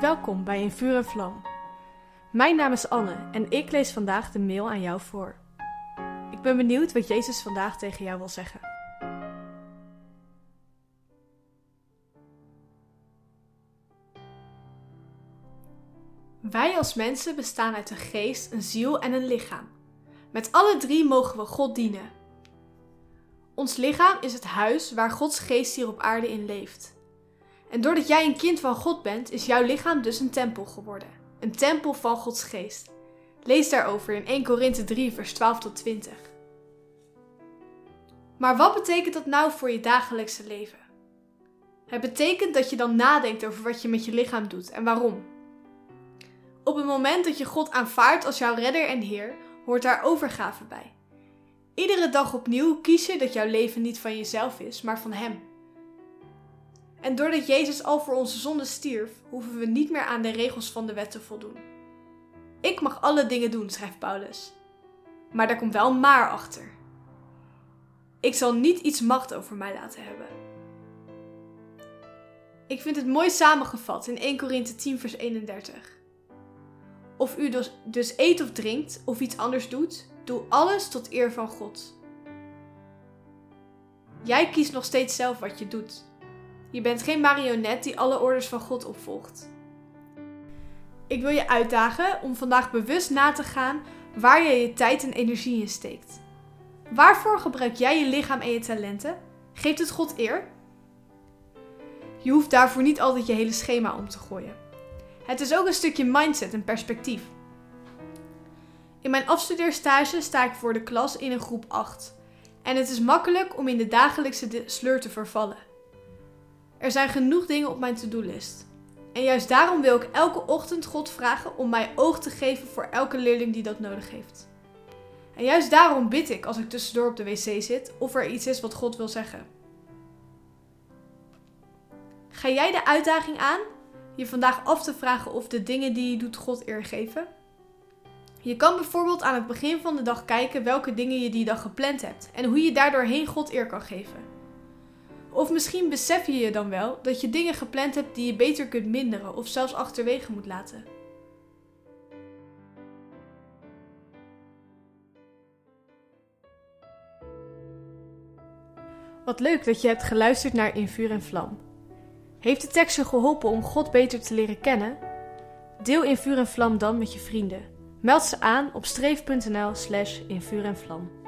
Welkom bij In Vuur en Vlam. Mijn naam is Anne en ik lees vandaag de mail aan jou voor. Ik ben benieuwd wat Jezus vandaag tegen jou wil zeggen. Wij als mensen bestaan uit een geest, een ziel en een lichaam. Met alle drie mogen we God dienen. Ons lichaam is het huis waar Gods geest hier op aarde in leeft. En doordat jij een kind van God bent, is jouw lichaam dus een tempel geworden. Een tempel van Gods geest. Lees daarover in 1 Korinthe 3, vers 12 tot 20. Maar wat betekent dat nou voor je dagelijkse leven? Het betekent dat je dan nadenkt over wat je met je lichaam doet en waarom. Op het moment dat je God aanvaardt als jouw redder en Heer, hoort daar overgave bij. Iedere dag opnieuw kies je dat jouw leven niet van jezelf is, maar van Hem. En doordat Jezus al voor onze zonde stierf, hoeven we niet meer aan de regels van de wet te voldoen. Ik mag alle dingen doen, schrijft Paulus. Maar daar komt wel een maar achter. Ik zal niet iets macht over mij laten hebben. Ik vind het mooi samengevat in 1 Korinthe 10, vers 31. Of u dus, dus eet of drinkt of iets anders doet, doe alles tot eer van God. Jij kiest nog steeds zelf wat je doet. Je bent geen marionet die alle orders van God opvolgt. Ik wil je uitdagen om vandaag bewust na te gaan waar je je tijd en energie in steekt. Waarvoor gebruik jij je lichaam en je talenten? Geeft het God eer? Je hoeft daarvoor niet altijd je hele schema om te gooien. Het is ook een stukje mindset en perspectief. In mijn afstudeerstage sta ik voor de klas in een groep 8. En het is makkelijk om in de dagelijkse sleur te vervallen. Er zijn genoeg dingen op mijn to-do-list. En juist daarom wil ik elke ochtend God vragen om mij oog te geven voor elke leerling die dat nodig heeft. En juist daarom bid ik als ik tussendoor op de wc zit of er iets is wat God wil zeggen. Ga jij de uitdaging aan je vandaag af te vragen of de dingen die je doet God eer geven? Je kan bijvoorbeeld aan het begin van de dag kijken welke dingen je die dag gepland hebt en hoe je daardoorheen God eer kan geven. Of misschien besef je je dan wel dat je dingen gepland hebt die je beter kunt minderen of zelfs achterwege moet laten. Wat leuk dat je hebt geluisterd naar In Vuur en Vlam. Heeft de tekst je geholpen om God beter te leren kennen? Deel In Vuur en Vlam dan met je vrienden. Meld ze aan op streef.nl slash in vuur en vlam.